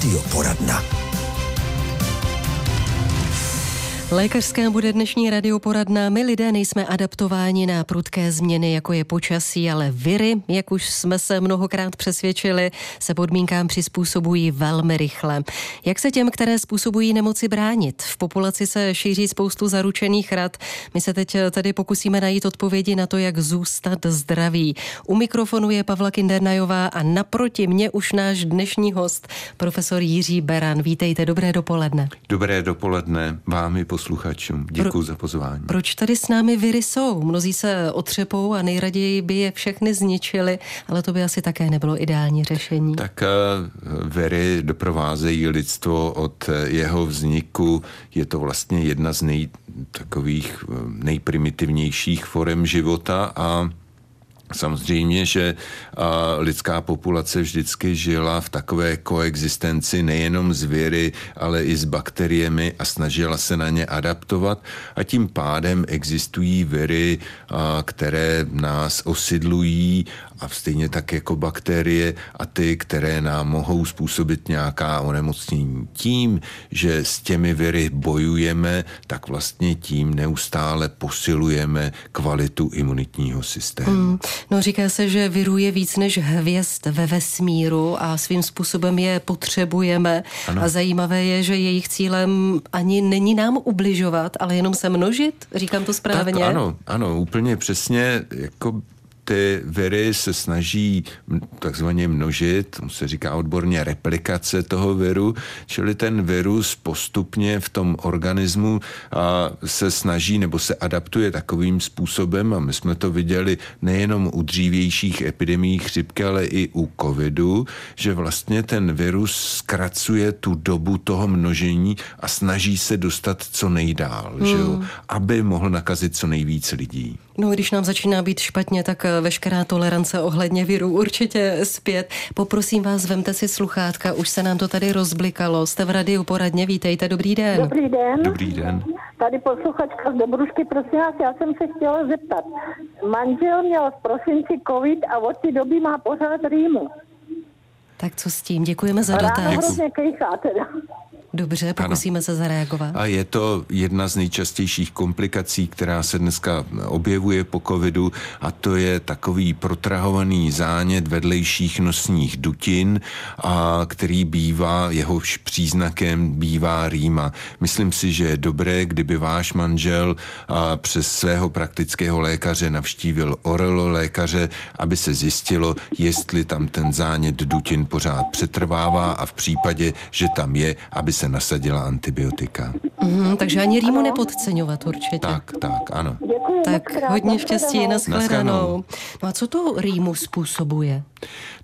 Radioporadna. Lékařská bude dnešní radioporadna. My lidé nejsme adaptováni na prudké změny, jako je počasí, ale viry, jak už jsme se mnohokrát přesvědčili, se podmínkám přizpůsobují velmi rychle. Jak se těm, které způsobují nemoci bránit? V populaci se šíří spoustu zaručených rad. My se teď tady pokusíme najít odpovědi na to, jak zůstat zdraví. U mikrofonu je Pavla Kindernajová a naproti mě už náš dnešní host, profesor Jiří Beran. Vítejte, dobré dopoledne. Dobré dopoledne vám i posluchačům. Děkuji Pro, za pozvání. Proč tady s námi viry jsou? Mnozí se otřepou a nejraději by je všechny zničili, ale to by asi také nebylo ideální řešení. Tak uh, viry doprovázejí lidstvo od eh, jeho vzniku. Je to vlastně jedna z nej, takových eh, nejprimitivnějších forem života a Samozřejmě, že lidská populace vždycky žila v takové koexistenci nejenom s viry, ale i s bakteriemi a snažila se na ně adaptovat. A tím pádem existují viry, které nás osidlují a stejně tak jako bakterie a ty, které nám mohou způsobit nějaká onemocnění. Tím, že s těmi viry bojujeme, tak vlastně tím neustále posilujeme kvalitu imunitního systému. Hmm. No říká se, že virů je víc než hvězd ve vesmíru a svým způsobem je potřebujeme. Ano. A zajímavé je, že jejich cílem ani není nám ubližovat, ale jenom se množit. Říkám to správně? Tak ano, ano, úplně přesně. Jako ty viry se snaží takzvaně množit, se říká odborně replikace toho viru, čili ten virus postupně v tom organismu a se snaží nebo se adaptuje takovým způsobem a my jsme to viděli nejenom u dřívějších epidemí chřipky, ale i u covidu, že vlastně ten virus zkracuje tu dobu toho množení a snaží se dostat co nejdál, hmm. že jo, hmm. aby mohl nakazit co nejvíce lidí. No, když nám začíná být špatně, tak eh, veškerá tolerance ohledně viru určitě zpět. Poprosím vás, vemte si sluchátka, už se nám to tady rozblikalo. Jste v radiu poradně, vítejte, dobrý den. Dobrý den. Dobrý den. Tady posluchačka z Dobrušky, prosím vás, já jsem se chtěla zeptat. Manžel měl v prosinci covid a od té doby má pořád rýmu. Tak co s tím? Děkujeme za dotaz. Ráno hrozně kejchá teda. Dobře, pokusíme ano. se zareagovat. A je to jedna z nejčastějších komplikací, která se dneska objevuje po covidu a to je takový protrahovaný zánět vedlejších nosních dutin, a který bývá, jehož příznakem bývá rýma. Myslím si, že je dobré, kdyby váš manžel a přes svého praktického lékaře navštívil orelo lékaře, aby se zjistilo, jestli tam ten zánět dutin pořád přetrvává a v případě, že tam je, aby se nasadila antibiotika. Mm, takže ani rýmu nepodceňovat určitě. Tak, tak, ano. Děkuji tak hodně štěstí na shledanou. No a co to rýmu způsobuje?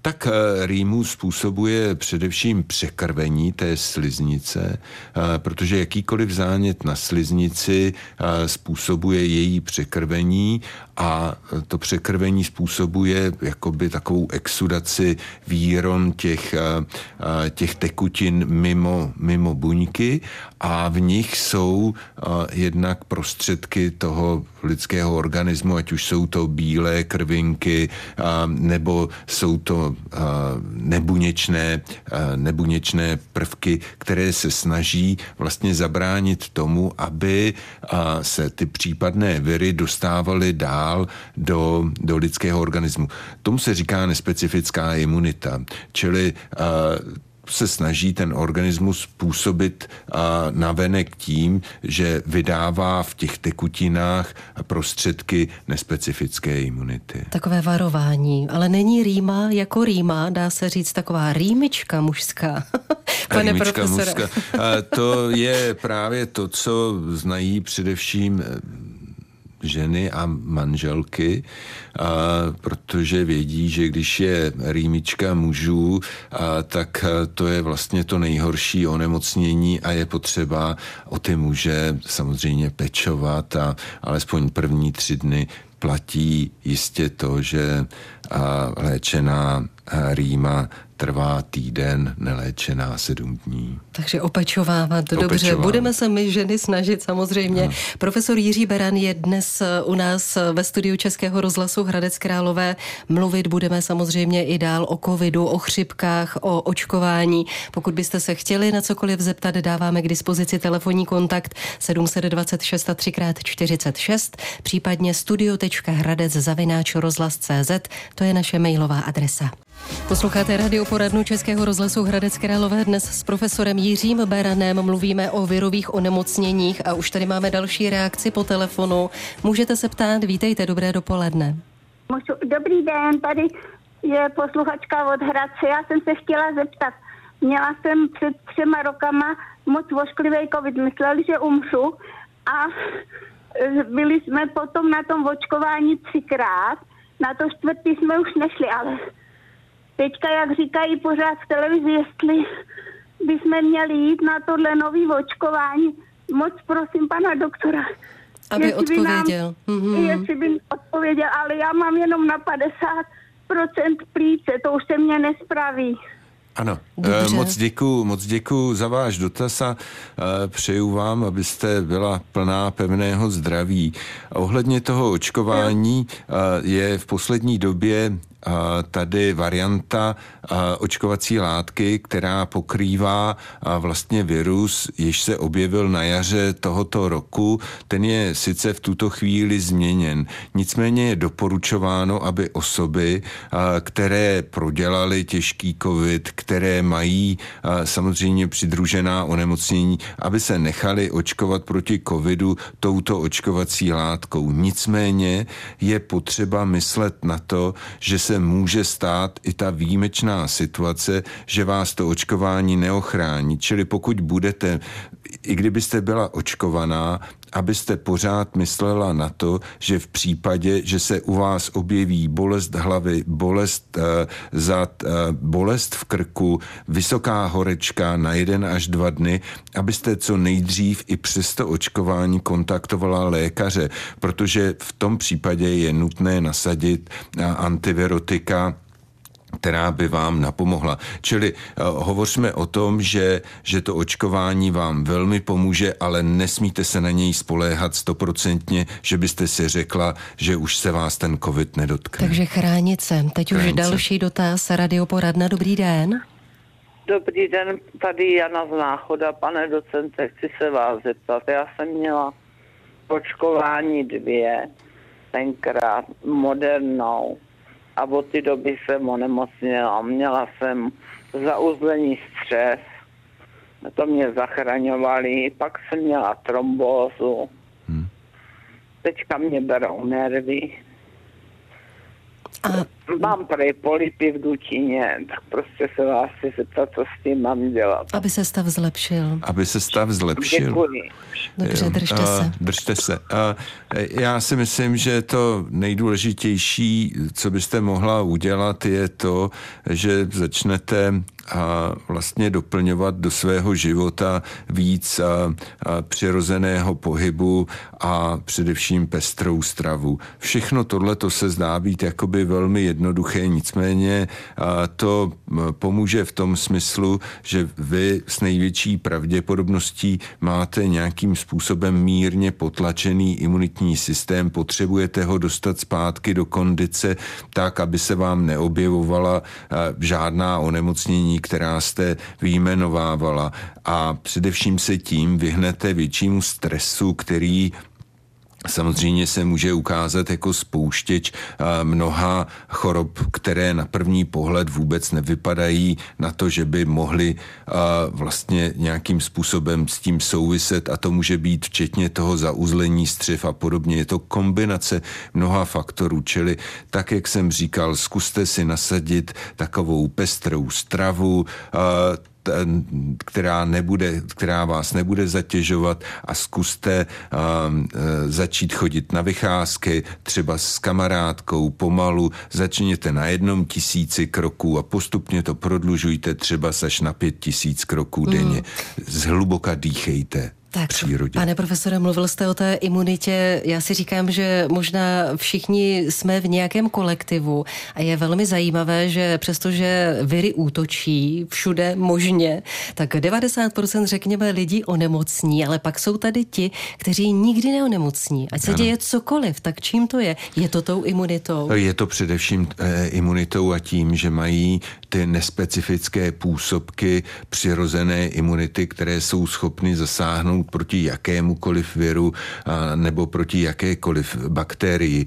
Tak eh, rýmu způsobuje především překrvení té sliznice, eh, protože jakýkoliv zánět na sliznici eh, způsobuje její překrvení a to překrvení způsobuje jakoby takovou exudaci výron těch, těch tekutin mimo, mimo buňky a v nich jsou jednak prostředky toho lidského organismu, ať už jsou to bílé krvinky nebo jsou to nebuněčné, nebuněčné prvky, které se snaží vlastně zabránit tomu, aby se ty případné viry dostávaly dál do, do lidského organismu. Tomu se říká nespecifická imunita, čili se snaží ten organismus působit na venek tím, že vydává v těch tekutinách prostředky nespecifické imunity. Takové varování, ale není rýma jako rýma, dá se říct taková rýmička mužská. Pane rýmička profesore. mužská. A to je právě to, co znají především ženy a manželky, protože vědí, že když je rýmička mužů, a tak to je vlastně to nejhorší onemocnění a je potřeba o ty muže samozřejmě pečovat a alespoň první tři dny platí jistě to, že léčená rýma trvá týden, neléčená sedm dní. Takže opečovávat. Dobře, Opečovávat. budeme se my ženy snažit samozřejmě. No. Profesor Jiří Beran je dnes u nás ve studiu Českého rozhlasu Hradec Králové. Mluvit budeme samozřejmě i dál o covidu, o chřipkách, o očkování. Pokud byste se chtěli na cokoliv zeptat, dáváme k dispozici telefonní kontakt 726 3 46 případně studio.hradec zavináč rozhlas.cz, to je naše mailová adresa. Posloucháte radio poradnu Českého rozhlasu Hradec Králové. Dnes s profesorem Jiřím Beranem mluvíme o virových onemocněních a už tady máme další reakci po telefonu. Můžete se ptát, vítejte, dobré dopoledne. Dobrý den, tady je posluchačka od Hradce. Já jsem se chtěla zeptat. Měla jsem před třema rokama moc vošklivý covid. Mysleli, že umřu a byli jsme potom na tom očkování třikrát. Na to čtvrtý jsme už nešli, ale teďka, jak říkají pořád v televizi, jestli bychom měli jít na tohle nový očkování, moc prosím pana doktora. Aby odpověděl. By nám, mm-hmm. Jestli by odpověděl, ale já mám jenom na 50% plíce, to už se mě nespraví. Ano, Dobře. Eh, moc děkuji, moc děkuji za váš dotaz a eh, přeju vám, abyste byla plná pevného zdraví. Ohledně toho očkování eh, je v poslední době tady varianta očkovací látky, která pokrývá vlastně virus, jež se objevil na jaře tohoto roku. Ten je sice v tuto chvíli změněn, nicméně je doporučováno, aby osoby, které prodělali těžký covid, které mají samozřejmě přidružená onemocnění, aby se nechali očkovat proti covidu touto očkovací látkou. Nicméně je potřeba myslet na to, že se může stát i ta výjimečná situace, že vás to očkování neochrání. Čili pokud budete, i kdybyste byla očkovaná, abyste pořád myslela na to, že v případě, že se u vás objeví bolest hlavy, bolest uh, zad, uh, bolest v krku, vysoká horečka na jeden až dva dny, abyste co nejdřív i přes to očkování kontaktovala lékaře, protože v tom případě je nutné nasadit uh, antivirotika která by vám napomohla. Čili uh, hovořme o tom, že, že to očkování vám velmi pomůže, ale nesmíte se na něj spoléhat stoprocentně, že byste si řekla, že už se vás ten covid nedotkne. Takže chránit se. Teď chránit už další dotaz. Radioporadna, dobrý den. Dobrý den, tady Jana z Náchoda. Pane docente, chci se vás zeptat. Já jsem měla očkování dvě, tenkrát modernou a od té doby jsem onemocněla. Měla jsem zauzlení střes, to mě zachraňovali, pak jsem měla trombózu. Hmm. Teďka mě berou nervy. A... Mám prej polipy v dutině, tak prostě se vás chci zeptat, co s tím mám dělat. Aby se stav zlepšil. Aby se stav zlepšil. Děkuji. Dobře, držte se. Držte se. Já si myslím, že to nejdůležitější, co byste mohla udělat, je to, že začnete a vlastně doplňovat do svého života víc a, a přirozeného pohybu a především pestrou stravu. Všechno tohle to se zdá být jakoby velmi jednoduché, nicméně a to pomůže v tom smyslu, že vy s největší pravděpodobností máte nějakým způsobem mírně potlačený imunitní systém, potřebujete ho dostat zpátky do kondice tak, aby se vám neobjevovala žádná onemocnění, která jste vyjmenovávala. A především se tím vyhnete většímu stresu, který samozřejmě se může ukázat jako spouštěč mnoha chorob, které na první pohled vůbec nevypadají na to, že by mohly vlastně nějakým způsobem s tím souviset a to může být včetně toho zauzlení střev a podobně. Je to kombinace mnoha faktorů, čili tak, jak jsem říkal, zkuste si nasadit takovou pestrou stravu, která, nebude, která vás nebude zatěžovat a zkuste um, e, začít chodit na vycházky, třeba s kamarádkou pomalu, začněte na jednom tisíci kroků a postupně to prodlužujte třeba až na pět tisíc kroků denně. Mm. Zhluboka dýchejte tak, přírodě. Pane profesore, mluvil jste o té imunitě. Já si říkám, že možná všichni jsme v nějakém kolektivu a je velmi zajímavé, že přestože viry útočí všude možně, tak 90% řekněme lidí onemocní, ale pak jsou tady ti, kteří nikdy neonemocní. Ať se ano. děje cokoliv, tak čím to je? Je to tou imunitou? Je to především e, imunitou a tím, že mají ty nespecifické působky přirozené imunity, které jsou schopny zasáhnout proti jakémukoliv viru nebo proti jakékoliv bakterii.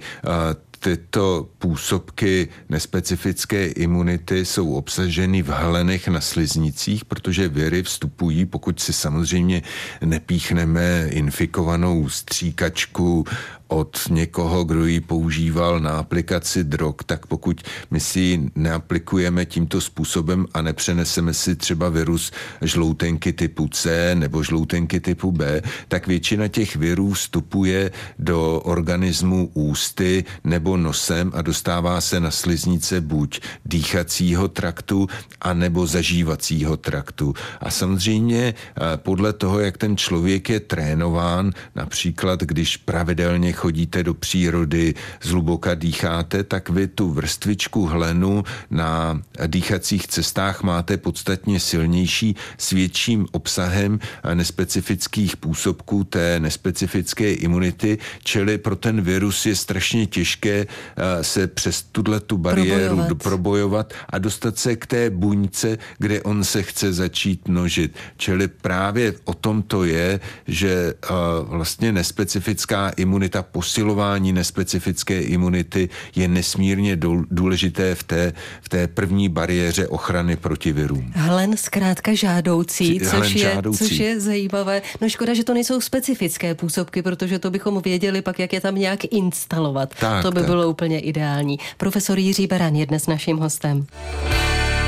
Tyto působky nespecifické imunity jsou obsaženy v hlenech na sliznicích, protože viry vstupují, pokud si samozřejmě nepíchneme infikovanou stříkačku od někoho, kdo ji používal na aplikaci drog, tak pokud my si ji neaplikujeme tímto způsobem a nepřeneseme si třeba virus žloutenky typu C nebo žloutenky typu B, tak většina těch virů vstupuje do organismu ústy nebo nosem a dostává se na sliznice buď dýchacího traktu a nebo zažívacího traktu. A samozřejmě eh, podle toho, jak ten člověk je trénován, například když pravidelně chodíte do přírody, zhluboka dýcháte, tak vy tu vrstvičku hlenu na dýchacích cestách máte podstatně silnější s větším obsahem nespecifických působků té nespecifické imunity, čili pro ten virus je strašně těžké eh, se přes tuhle tu bariéru probojovat. probojovat a dostat se k té buňce, kde on se chce začít množit. Čili právě o tom to je, že eh, vlastně nespecifická imunita posilování nespecifické imunity je nesmírně důležité v té, v té první bariéře ochrany proti virům. Hlen zkrátka žádoucí, což, Hlen je, žádoucí. což je zajímavé. No škoda, že to nejsou specifické působky, protože to bychom věděli pak, jak je tam nějak instalovat. Tak, to by tak. bylo úplně ideální. Profesor Jiří Beran je dnes naším hostem.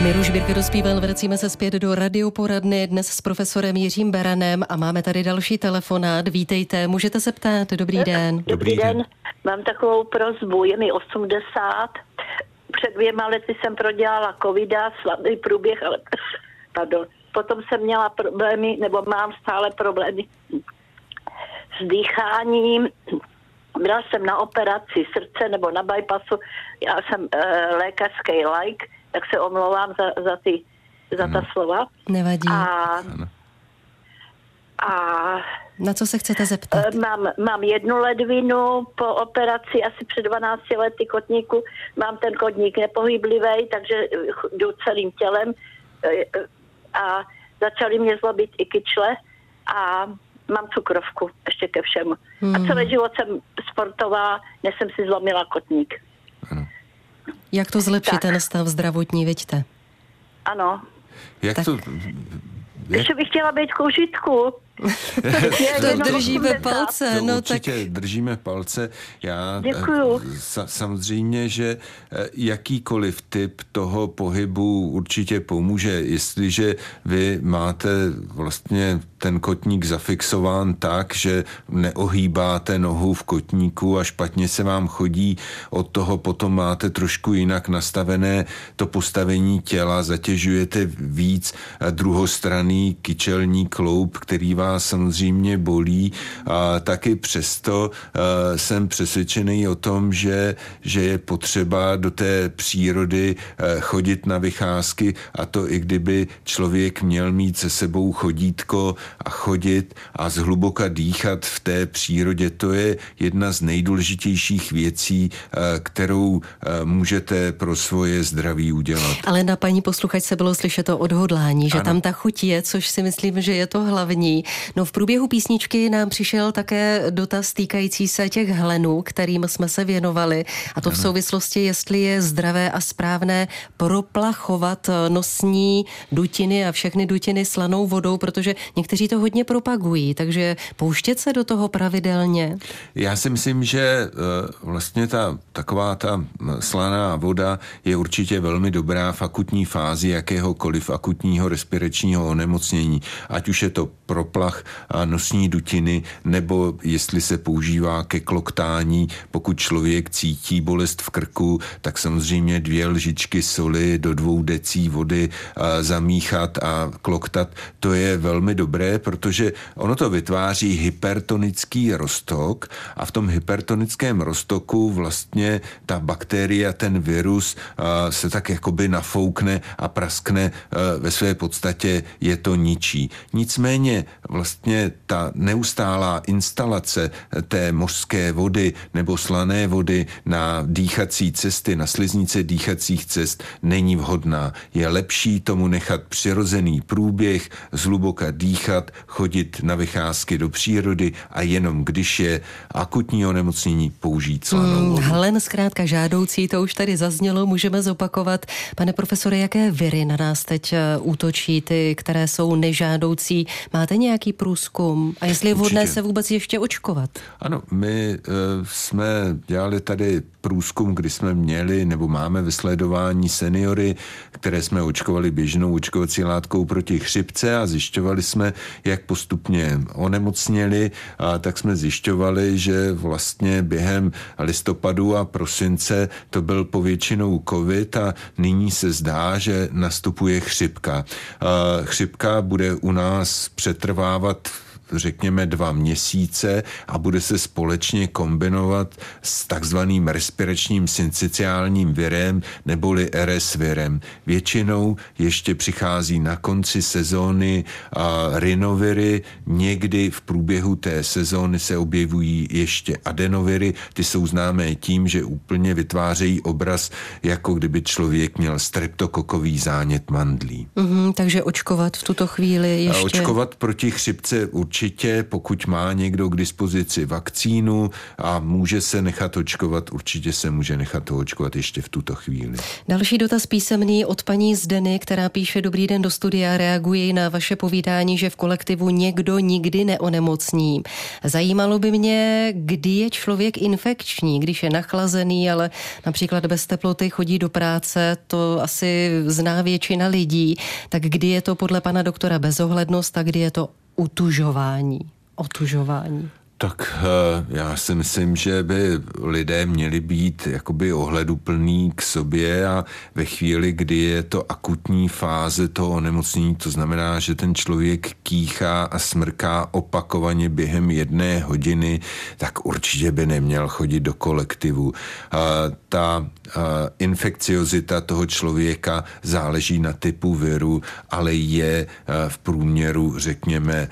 Miruš Birke dospíval, vracíme se zpět do radioporadny dnes s profesorem Jiřím Beranem a máme tady další telefonát. Vítejte, můžete se ptát. Dobrý den. Dobrý den. Mám takovou prozbu, je mi 80. Před dvěma lety jsem prodělala covida, slabý průběh, ale pardon. Potom jsem měla problémy, nebo mám stále problémy s dýcháním. Byla jsem na operaci srdce nebo na bypassu. Já jsem e, lékařský like tak se omlouvám za, za, ty, za ta slova. Nevadí. A, a na co se chcete zeptat? Eh, mám, mám jednu ledvinu po operaci asi před 12 lety kotníku. Mám ten kotník nepohyblivý, takže jdu celým tělem eh, a začaly mě zlobit i kyčle a mám cukrovku ještě ke všemu. Hmm. A celý život jsem sportovala, než jsem si zlomila kotník. Ano. Jak to zlepšit tak. ten stav zdravotní, vidíte? Ano. Jak tak. to... Jak... Ještě bych chtěla být k užitku. to držíme palce. To no, určitě tak... držíme palce. Já Děkuju. Sa, samozřejmě, že eh, jakýkoliv typ toho pohybu určitě pomůže. Jestliže vy máte vlastně ten kotník zafixován tak, že neohýbáte nohu v kotníku a špatně se vám chodí, od toho potom máte trošku jinak nastavené to postavení těla, zatěžujete víc druhostranný kyčelní kloub, který vás samozřejmě bolí a taky přesto uh, jsem přesvědčený o tom, že, že je potřeba do té přírody uh, chodit na vycházky a to i kdyby člověk měl mít se sebou chodítko a chodit a zhluboka dýchat v té přírodě, to je jedna z nejdůležitějších věcí, uh, kterou můžete pro svoje zdraví udělat. Ale na paní posluchačce bylo slyšet to odhodlání, že ano. tam ta chuť je, což si myslím, že je to hlavní. No v průběhu písničky nám přišel také dotaz týkající se těch hlenů, kterým jsme se věnovali. A to v souvislosti, jestli je zdravé a správné proplachovat nosní dutiny a všechny dutiny slanou vodou, protože někteří to hodně propagují, takže pouštět se do toho pravidelně. Já si myslím, že eh, vlastně ta taková ta slaná voda je určitě velmi dobrá v akutní fázi jakéhokoliv akutního respiračního onemocnění, ať už je to proplach chorobách nosní dutiny, nebo jestli se používá ke kloktání, pokud člověk cítí bolest v krku, tak samozřejmě dvě lžičky soli do dvou decí vody zamíchat a kloktat, to je velmi dobré, protože ono to vytváří hypertonický roztok a v tom hypertonickém roztoku vlastně ta bakterie, ten virus se tak jakoby nafoukne a praskne ve své podstatě je to ničí. Nicméně vlastně ta neustálá instalace té mořské vody nebo slané vody na dýchací cesty, na sliznice dýchacích cest není vhodná. Je lepší tomu nechat přirozený průběh, zhluboka dýchat, chodit na vycházky do přírody a jenom když je akutní onemocnění použít slanou vodu. Hmm, hlen zkrátka žádoucí, to už tady zaznělo, můžeme zopakovat. Pane profesore, jaké viry na nás teď eh, útočí, ty, které jsou nežádoucí? Máte nějaký průzkum? A jestli je vhodné se vůbec ještě očkovat? Ano, my uh, jsme dělali tady průzkum, kdy jsme měli nebo máme vysledování seniory, které jsme očkovali běžnou očkovací látkou proti chřipce a zjišťovali jsme, jak postupně onemocněli, a tak jsme zjišťovali, že vlastně během listopadu a prosince to byl povětšinou covid a nyní se zdá, že nastupuje chřipka. Chřipka bude u nás přetrvávat řekněme dva měsíce a bude se společně kombinovat s takzvaným respiračním syncytiálním virem neboli RS virem. Většinou ještě přichází na konci sezóny a rinoviry, někdy v průběhu té sezóny se objevují ještě adenoviry, ty jsou známé tím, že úplně vytvářejí obraz, jako kdyby člověk měl streptokokový zánět mandlí. Mm-hmm, takže očkovat v tuto chvíli ještě... A očkovat proti chřipce určitě určitě, pokud má někdo k dispozici vakcínu a může se nechat očkovat, určitě se může nechat očkovat ještě v tuto chvíli. Další dotaz písemný od paní Zdeny, která píše Dobrý den do studia, reaguji na vaše povídání, že v kolektivu někdo nikdy neonemocní. Zajímalo by mě, kdy je člověk infekční, když je nachlazený, ale například bez teploty chodí do práce, to asi zná většina lidí, tak kdy je to podle pana doktora bezohlednost a kdy je to utužování, otužování? Tak eh, já si myslím, že by lidé měli být jakoby ohleduplný k sobě a ve chvíli, kdy je to akutní fáze toho onemocnění, to znamená, že ten člověk kýchá a smrká opakovaně během jedné hodiny, tak určitě by neměl chodit do kolektivu. Ta infekciozita toho člověka záleží na typu viru, ale je v průměru, řekněme,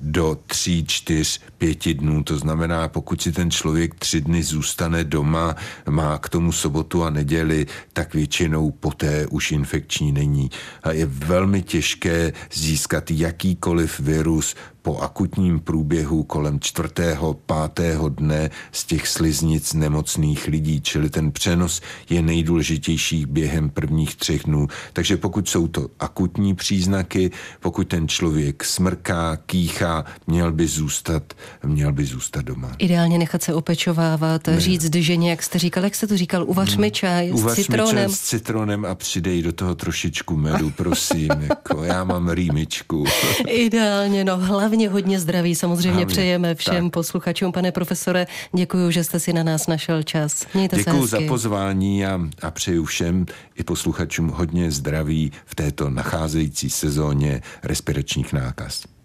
do 3, 4, 5 pěti dnů. To znamená, pokud si ten člověk tři dny zůstane doma, má k tomu sobotu a neděli, tak většinou poté už infekční není. A je velmi těžké získat jakýkoliv virus po akutním průběhu kolem čtvrtého, pátého dne z těch sliznic nemocných lidí, čili ten přenos je nejdůležitější během prvních třech dnů. Takže pokud jsou to akutní příznaky, pokud ten člověk smrká, kýchá, měl by zůstat, měl by zůstat doma. Ideálně nechat se opečovávat, ne. říct ženě, jak jste říkal, jak jste to říkal, uvař mi hmm. čaj uvař s citronem. Čaj s citronem a přidej do toho trošičku medu, prosím. jako já mám rýmičku. Ideálně, no hlavně hlavně hodně zdraví samozřejmě hlavně, přejeme všem tak. posluchačům. Pane profesore, děkuji, že jste si na nás našel čas. Mějte děkuji za pozvání a, a přeju všem i posluchačům hodně zdraví v této nacházející sezóně respiračních nákaz.